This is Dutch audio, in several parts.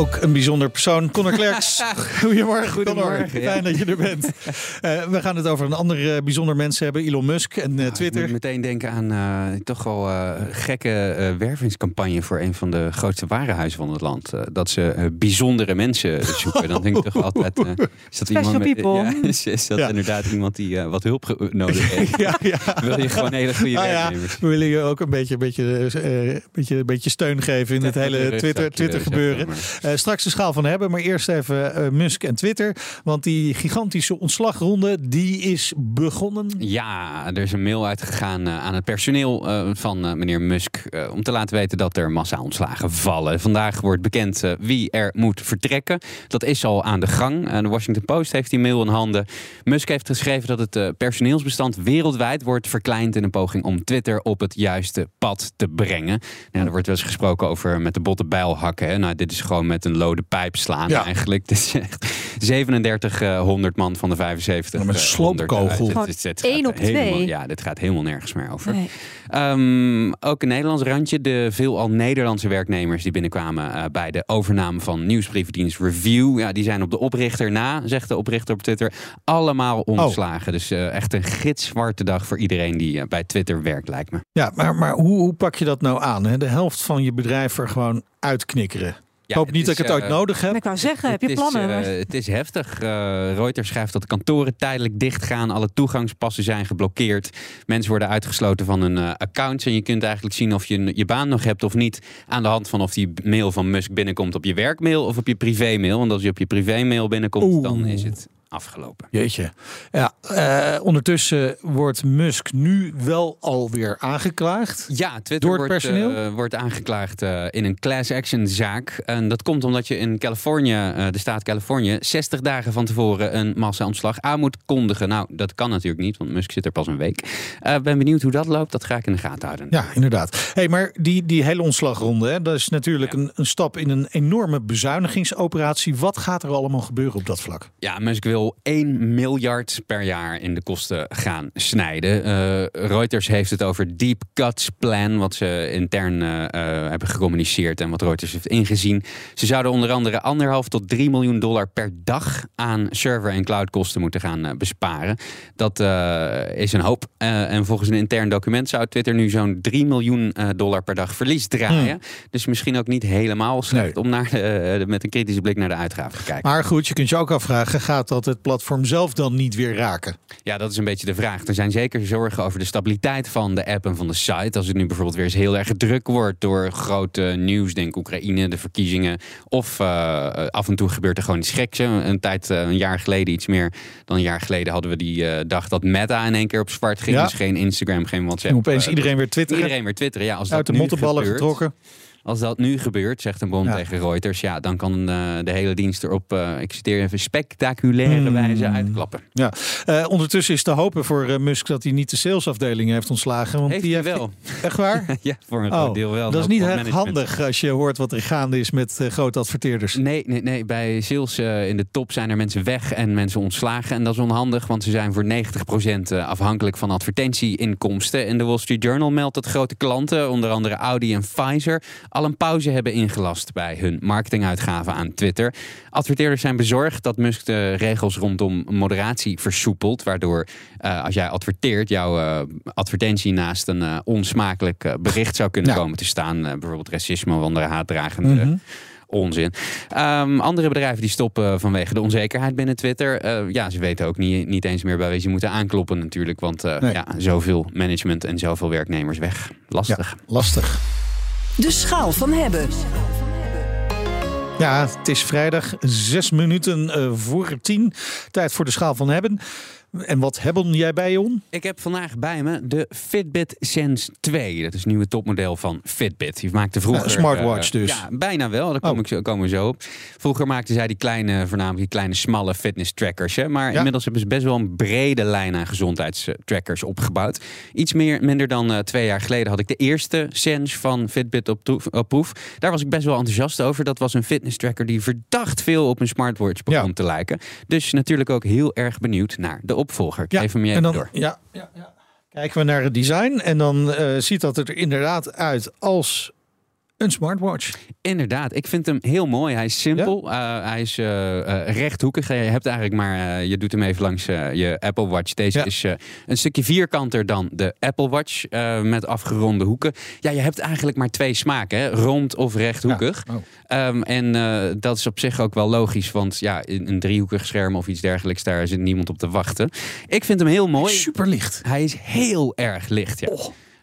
Ook een bijzonder persoon, Conor Klerks. Goedemorgen, Goedemorgen, Connor. ja. Fijn dat je er bent. Eh, we gaan het over een ander eh, bijzonder mens hebben, Elon Musk en eh, Ik Twitter. moet meteen denken aan eh, toch wel eh, gekke eh, wervingscampagne voor een van de grootste warenhuizen van het land. Dat ze eh, bijzondere mensen zoeken. Dan denk ik toch altijd, eh, is dat iemand met, ja, is, is dat Ja. inderdaad iemand die eh, wat hulp nodig heeft? Ja, ja. Wil je gewoon hele goede Ah, ja, werknemers? we willen je ook een beetje, beetje, eh, beetje, een beetje steun geven in het hele Twitter, Twitter gebeuren. Eh, straks de schaal van hebben, maar eerst even eh, Musk en Twitter. Want die gigantische ontslagronde, die is begonnen. Ja, er is een mail uitgegaan eh, aan het personeel van meneer Musk. om te laten weten dat er massa ontslagen vallen. Vandaag wordt bekend wie er moet vertrekken. Dat is al aan de gang. De Washington Post heeft die mail in handen. Musk heeft geschreven dat het personeelsbestand wereldwijd wordt verkleind. in een poging om Twitter op het juiste pad te brengen. Nou, er wordt wel eens gesproken over met de botte bijl hakken. Nou, dit is gewoon met een lode pijp slaan Ja. eigenlijk. Dit is echt 3700 man van de 75. Ja, met een eh, sloopkogel. 100 eruit. Gewoon Dit- dit één gaat op helemaal- twee. Ja, dit gaat helemaal nergens meer over. Nee. Ehm, ook een Nederlands randje. De veelal Nederlandse werknemers die binnenkwamen eh, bij de overname van nieuwsbrievendienst Review. Ja, die zijn op de oprichter na, zegt de oprichter op Twitter, allemaal ontslagen. Dus eh, echt een gitzwarte dag voor iedereen die eh, bij Twitter werkt, lijkt me. Ja, maar, maar hoe, hoe pak je dat nou aan? Hè? De helft van je bedrijf er gewoon uitknikkeren. Ja, ik hoop niet is, dat ik het ooit eh, nodig heb. Ik wou zeggen, heb je plannen? eh, het is heftig. Eh, Reuters schrijft dat de kantoren tijdelijk dichtgaan. Alle toegangspassen zijn geblokkeerd. Mensen worden uitgesloten van hun eh, accounts. En je kunt eigenlijk zien of je je baan nog hebt of niet. Aan de hand van of die mail van Musk binnenkomt op je werkmail of op je privémail. Want als je op je privémail binnenkomt, Oeh. dan is het afgelopen. Jeetje. Ja, eh, ondertussen wordt Musk nu wel alweer aangeklaagd. Ja, Twitter Door het wordt, personeel? eh, wordt aangeklaagd eh, in een class action zaak. En dat komt omdat je in Californië, de staat Californië, 60 dagen van tevoren een massa-ontslag aan moet kondigen. Nou, dat kan natuurlijk niet, want Musk zit er pas een week. Ben benieuwd hoe dat loopt. Dat ga ik in de gaten houden. Ja, inderdaad. Hey, maar die, die hele ontslagronde, hè, dat is natuurlijk Ja. een, een stap in een enorme bezuinigingsoperatie. Wat gaat er allemaal gebeuren op dat vlak? Ja, Musk wil 1 miljard per jaar in de kosten gaan snijden. Eh, Reuters heeft het over Deep Cuts Plan, wat ze intern eh, eh, hebben gecommuniceerd en wat Reuters heeft ingezien. Ze zouden onder andere anderhalf tot 3 miljoen dollar per dag aan server- en cloudkosten moeten gaan besparen. Dat is een hoop. En volgens een intern document zou Twitter nu zo'n 3 miljoen dollar per dag verlies draaien. Dus misschien ook niet helemaal slecht Nee. om naar de, met een kritische blik naar de uitgaven te kijken. Maar goed, je kunt je ook afvragen, gaat dat het platform zelf dan niet weer raken? Ja, dat is een beetje de vraag. Er zijn zeker zorgen over de stabiliteit van de app en van de site. Als het nu bijvoorbeeld weer eens heel erg druk wordt door grote nieuws, denk Oekraïne, de verkiezingen. Of eh, af en toe gebeurt er gewoon iets geks. Een tijd, eh, een jaar geleden, iets meer dan een jaar geleden, hadden we die eh, dag dat Meta in één keer op zwart ging. Ja. Dus geen Instagram, geen WhatsApp. En opeens iedereen weer twitteren, Iedereen weer twitteren. Ja, als uit de dat nu mottenballen gebeurt, getrokken. Als dat nu gebeurt, zegt een Ja. tegen Reuters, ja, dan kan eh, de hele dienst er op, eh, ik citeer even, spectaculaire Hmm. wijze uitklappen. Ja. Eh, ondertussen is te hopen voor Musk dat hij niet de salesafdeling heeft ontslagen. Want Heeft die heeft wel. Echt waar? Ja, voor een Oh, groot deel wel. dat is niet echt handig als je hoort wat er gaande is met grote adverteerders. Nee, nee, nee. Bij sales in de top zijn er mensen weg en mensen ontslagen. En dat is onhandig, want ze zijn voor 90% eh, afhankelijk van advertentieinkomsten. En de Wall Street Journal meldt dat grote klanten, onder andere Audi en Pfizer, al een pauze hebben ingelast bij hun marketinguitgaven aan Twitter. Adverteerders zijn bezorgd dat Musk de regels rondom moderatie versoepelt. Waardoor eh, als jij adverteert, jouw eh, advertentie naast een eh, onsmakelijk bericht zou kunnen Ja. komen te staan. Bijvoorbeeld racisme of andere haatdragende Mhm. onzin. Ehm, andere bedrijven die stoppen vanwege de onzekerheid binnen Twitter. Ja, ze weten ook niet, niet eens meer bij wie ze moeten aankloppen natuurlijk. Want Nee. ja, zoveel management en zoveel werknemers weg. Lastig. Lastig. De schaal van hebben. Ja, het is vrijdag, zes minuten eh, voor tien. Tijd voor de schaal van hebben. En wat hebben jij bij je? Ik heb vandaag bij me de Fitbit Sense 2. Dat is het nieuwe topmodel van Fitbit. Die maakte vroeger... Een smartwatch uh, dus. Ja, bijna wel. Daar kom Oh. ik zo, komen we zo op. Vroeger maakten zij die kleine, voornamelijk die kleine smalle fitness trackers. Hè? Maar Ja. inmiddels hebben ze best wel een brede lijn aan gezondheidstrackers opgebouwd. Iets meer, minder dan eh, twee jaar geleden had ik de eerste Sense van Fitbit op, proef. Daar was ik best wel enthousiast over. Dat was een fitness tracker die verdacht veel op een smartwatch begon Ja. te lijken. Dus natuurlijk ook heel erg benieuwd naar de opvolger. Ik geef hem je en even dan, door. Ja, ja, ja. Kijken we naar het design en dan eh, ziet dat er inderdaad uit als een smartwatch. Inderdaad, ik vind hem heel mooi. Hij is simpel, eh, hij is eh, eh, rechthoekig. Je hebt eigenlijk maar, je doet hem even langs je Apple Watch. Deze Ja. is een stukje vierkanter dan de Apple Watch met afgeronde hoeken. Ja, je hebt eigenlijk maar twee smaken, hè? rond of rechthoekig. Ja. Oh. Ehm, en dat is op zich ook wel logisch, want ja, in een driehoekig scherm of iets dergelijks, daar zit niemand op te wachten. Ik vind hem heel mooi. Super licht. Hij is heel erg licht, ja.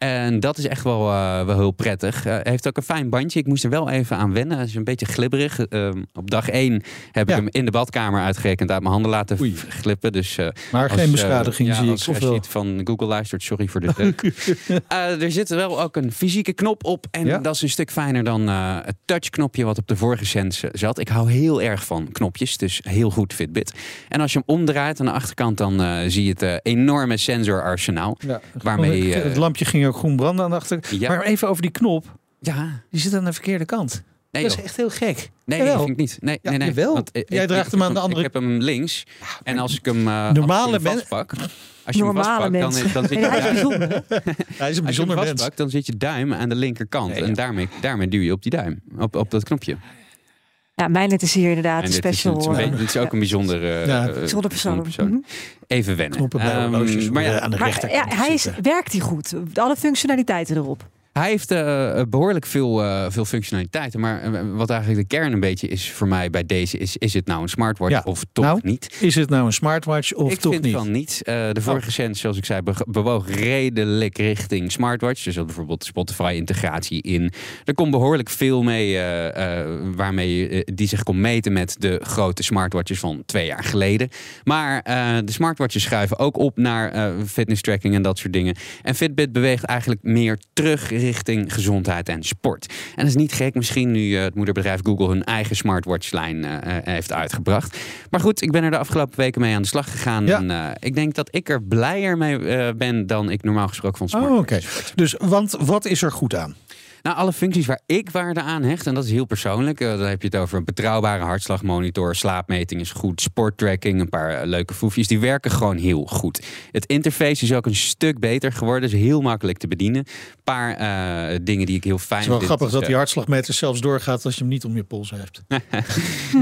En dat is echt wel, eh, wel heel prettig. Hij heeft ook een fijn bandje. Ik moest er wel even aan wennen. Hij is een beetje glibberig. Ehm, op dag één heb Ja. ik hem in de badkamer uitgerekend uit mijn handen laten Oei. glippen. Dus, eh, Maar als, geen beschadiging ja, zie als ik. Of als je van Google luistert, sorry voor de deuk. Eh, er zit wel ook een fysieke knop op. En Ja? dat is een stuk fijner dan het touchknopje wat op de vorige Sense zat. Ik hou heel erg van knopjes, dus heel goed Fitbit. En als je hem omdraait aan de achterkant, dan zie je het enorme sensorarsenaal. Waarmee, eh, het lampje ging ook groen branden aan de achter. Ja. Maar even over die knop. Ja, Die zit aan de verkeerde kant. nee, dat is joh. echt heel gek. Nee, Jawel. vind ik niet. Nee, Ja, nee, nee. jawel. Want, eh, Jij ik- draagt ik hem aan de andere- Ik heb hem links. En als ik hem, eh, Normale als ik hem men- vastpak... Als je hem Normale vastpakt, dan, mensen. dan zit je Ja, hij is duim- bijzonder. hè? Hij is een als je hem bijzonder mens. vastpakt, dan zit je duim aan de linkerkant. Nee. En daarmee, daarmee duw je op die duim. Op, op dat knopje. Ja, mijn net is hier inderdaad En een special. het is een eh, beetje- dit is ook een bijzondere, Ja. eh, bijzondere persoon. Mhm. Even wennen. Knoppen bij Ehm, maar ja, aan de Maar rechterkant ja, hij is, werkt hij goed? Alle functionaliteiten erop. Hij heeft eh, behoorlijk veel, eh, veel functionaliteiten. Maar eh, wat eigenlijk de kern een beetje is voor mij bij deze... is, is het nou een smartwatch Ja. of toch Nou, niet? Is het nou een smartwatch of ik toch vind niet? van niet. Eh, de vorige Sense, zoals ik zei, be- bewoog redelijk richting smartwatch. Dus bijvoorbeeld Spotify-integratie in. Er komt behoorlijk veel mee eh, eh, waarmee eh, die zich kon meten met de grote smartwatches van twee jaar geleden. Maar eh, de smartwatches schuiven ook op naar eh, fitness tracking en dat soort dingen. En Fitbit beweegt eigenlijk meer terug richting gezondheid en sport. En dat is niet gek, misschien nu eh, het moederbedrijf Google hun eigen smartwatch-lijn eh, eh, heeft uitgebracht. Maar goed, ik ben er de afgelopen weken mee aan de slag gegaan. Ja. En ik denk dat ik er blijer mee ben dan ik normaal gesproken van Oh, smartwatches oké. Dus, want wat is er goed aan? Nou, alle functies waar ik waarde aan hecht, en dat is heel persoonlijk. eh, dan heb je het over een betrouwbare hartslagmonitor, slaapmeting is goed, sporttracking, een paar eh, leuke foefjes. Die werken gewoon heel goed. Het interface is ook een stuk beter geworden, is heel makkelijk te bedienen. Een paar eh, dingen die ik heel fijn Het is wel vind. grappig is, dat die hartslagmeter zelfs doorgaat als je hem niet om je pols hebt.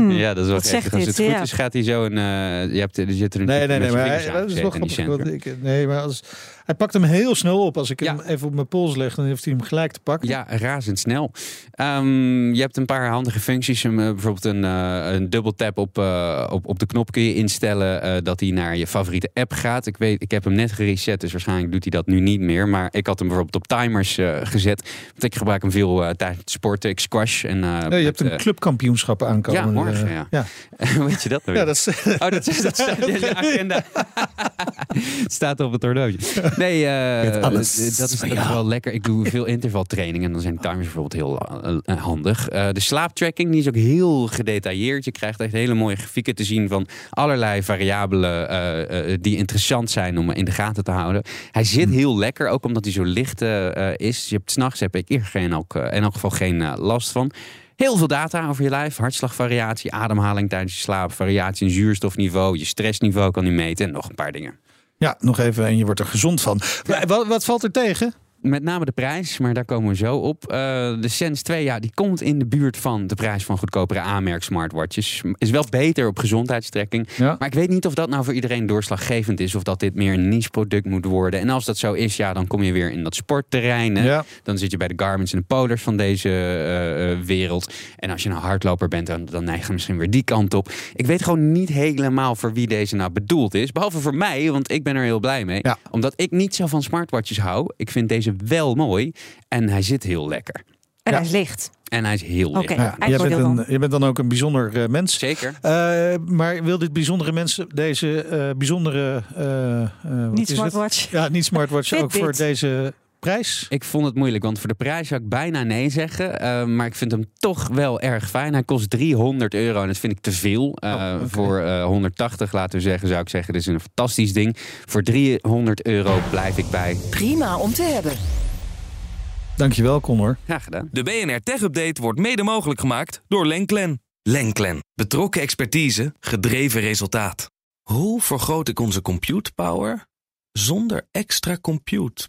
Ja, dat is wel Wat geestig. zegt Als dit? het goed Ja. is, gaat hij zo een. eh, je hebt, er zit er een Nee, nee, nee, met maar dat is wel grappig. ik, nee, maar als, hij pakt hem heel snel op. Als ik hem even op mijn pols leg, dan heeft hij hem gelijk te pakken. Ja, razendsnel. Ehm je hebt een paar handige functies. Eh, bijvoorbeeld een, eh, een dubbel tap op, eh, op, op de knop kun je instellen dat hij naar je favoriete app gaat. Ik weet, ik heb hem net gereset, dus waarschijnlijk doet hij dat nu niet meer. Maar ik had hem bijvoorbeeld op timers gezet. Want ik gebruik hem veel tijdens het sporten. Ik squash. En, Ja, je hebt een clubkampioenschap aankomen. Ja, morgen, ja. ja. Weet je dat nou Ja, dat is, Oh, dat, is- dat staat in de agenda. Het staat op het horloge. Nee, eh, Met alles dat, is, dat wel lekker. Ik doe veel intervaltraining en dan zijn timers bijvoorbeeld heel eh, eh, handig. Eh, de slaaptracking die is ook heel gedetailleerd. Je krijgt echt hele mooie grafieken te zien van allerlei variabelen eh, eh, die interessant zijn om in de gaten te houden. Hij Hmm. zit heel lekker, ook omdat hij zo licht eh, eh, is. Je hebt s'nachts heb ik er geen, ook, eh, in elk geval geen eh, last van. Heel veel data over je lijf. Hartslagvariatie, ademhaling tijdens je slaap, variatie in zuurstofniveau, je stressniveau kan hij meten en nog een paar dingen. Ja, nog even en je wordt er gezond van. Wat, wat valt er tegen? Met name de prijs, maar daar komen we zo op. Eh, de Sense 2, ja, die komt in de buurt van de prijs van goedkopere aanmerk smartwatches. Is wel beter op gezondheidstrekking. Ja. Maar ik weet niet of dat nou voor iedereen doorslaggevend is. Of dat dit meer een niche product moet worden. En als dat zo is, ja, dan kom je weer in dat sportterrein. hè. Ja. Dan zit je bij de Garments en de Polars van deze eh, eh, wereld. En als je nou hardloper bent, dan, dan neig je misschien weer die kant op. Ik weet gewoon niet helemaal voor wie deze nou bedoeld is. Behalve voor mij, want ik ben er heel blij mee. Ja. Omdat ik niet zo van smartwatches hou. Ik vind deze wel mooi. En hij zit heel lekker. En Ja. hij is licht. En hij is heel licht. Oké. Ja, Hij jij, wordt bent een, je bent dan ook een bijzonder eh, mens. Zeker. Eh, maar wil dit bijzondere mensen deze eh, bijzondere. eh, eh, wat Niet is het? smartwatch. Ja, niet smartwatch. ook voor deze prijs. Ik vond het moeilijk, want voor de prijs zou ik bijna nee zeggen. Eh, maar ik vind hem toch wel erg fijn. Hij kost 300 euro en dat vind ik te veel. Eh, Oh. Voor eh, 180, laten we zeggen, zou ik zeggen, dit is een fantastisch ding. Voor 300 euro blijf ik bij. Prima om te hebben. Dankjewel, Connor. Graag gedaan. De BNR Tech Update wordt mede mogelijk gemaakt door Lenklen. Lenklen. Betrokken expertise, gedreven resultaat. Hoe vergroot ik onze compute power zonder extra compute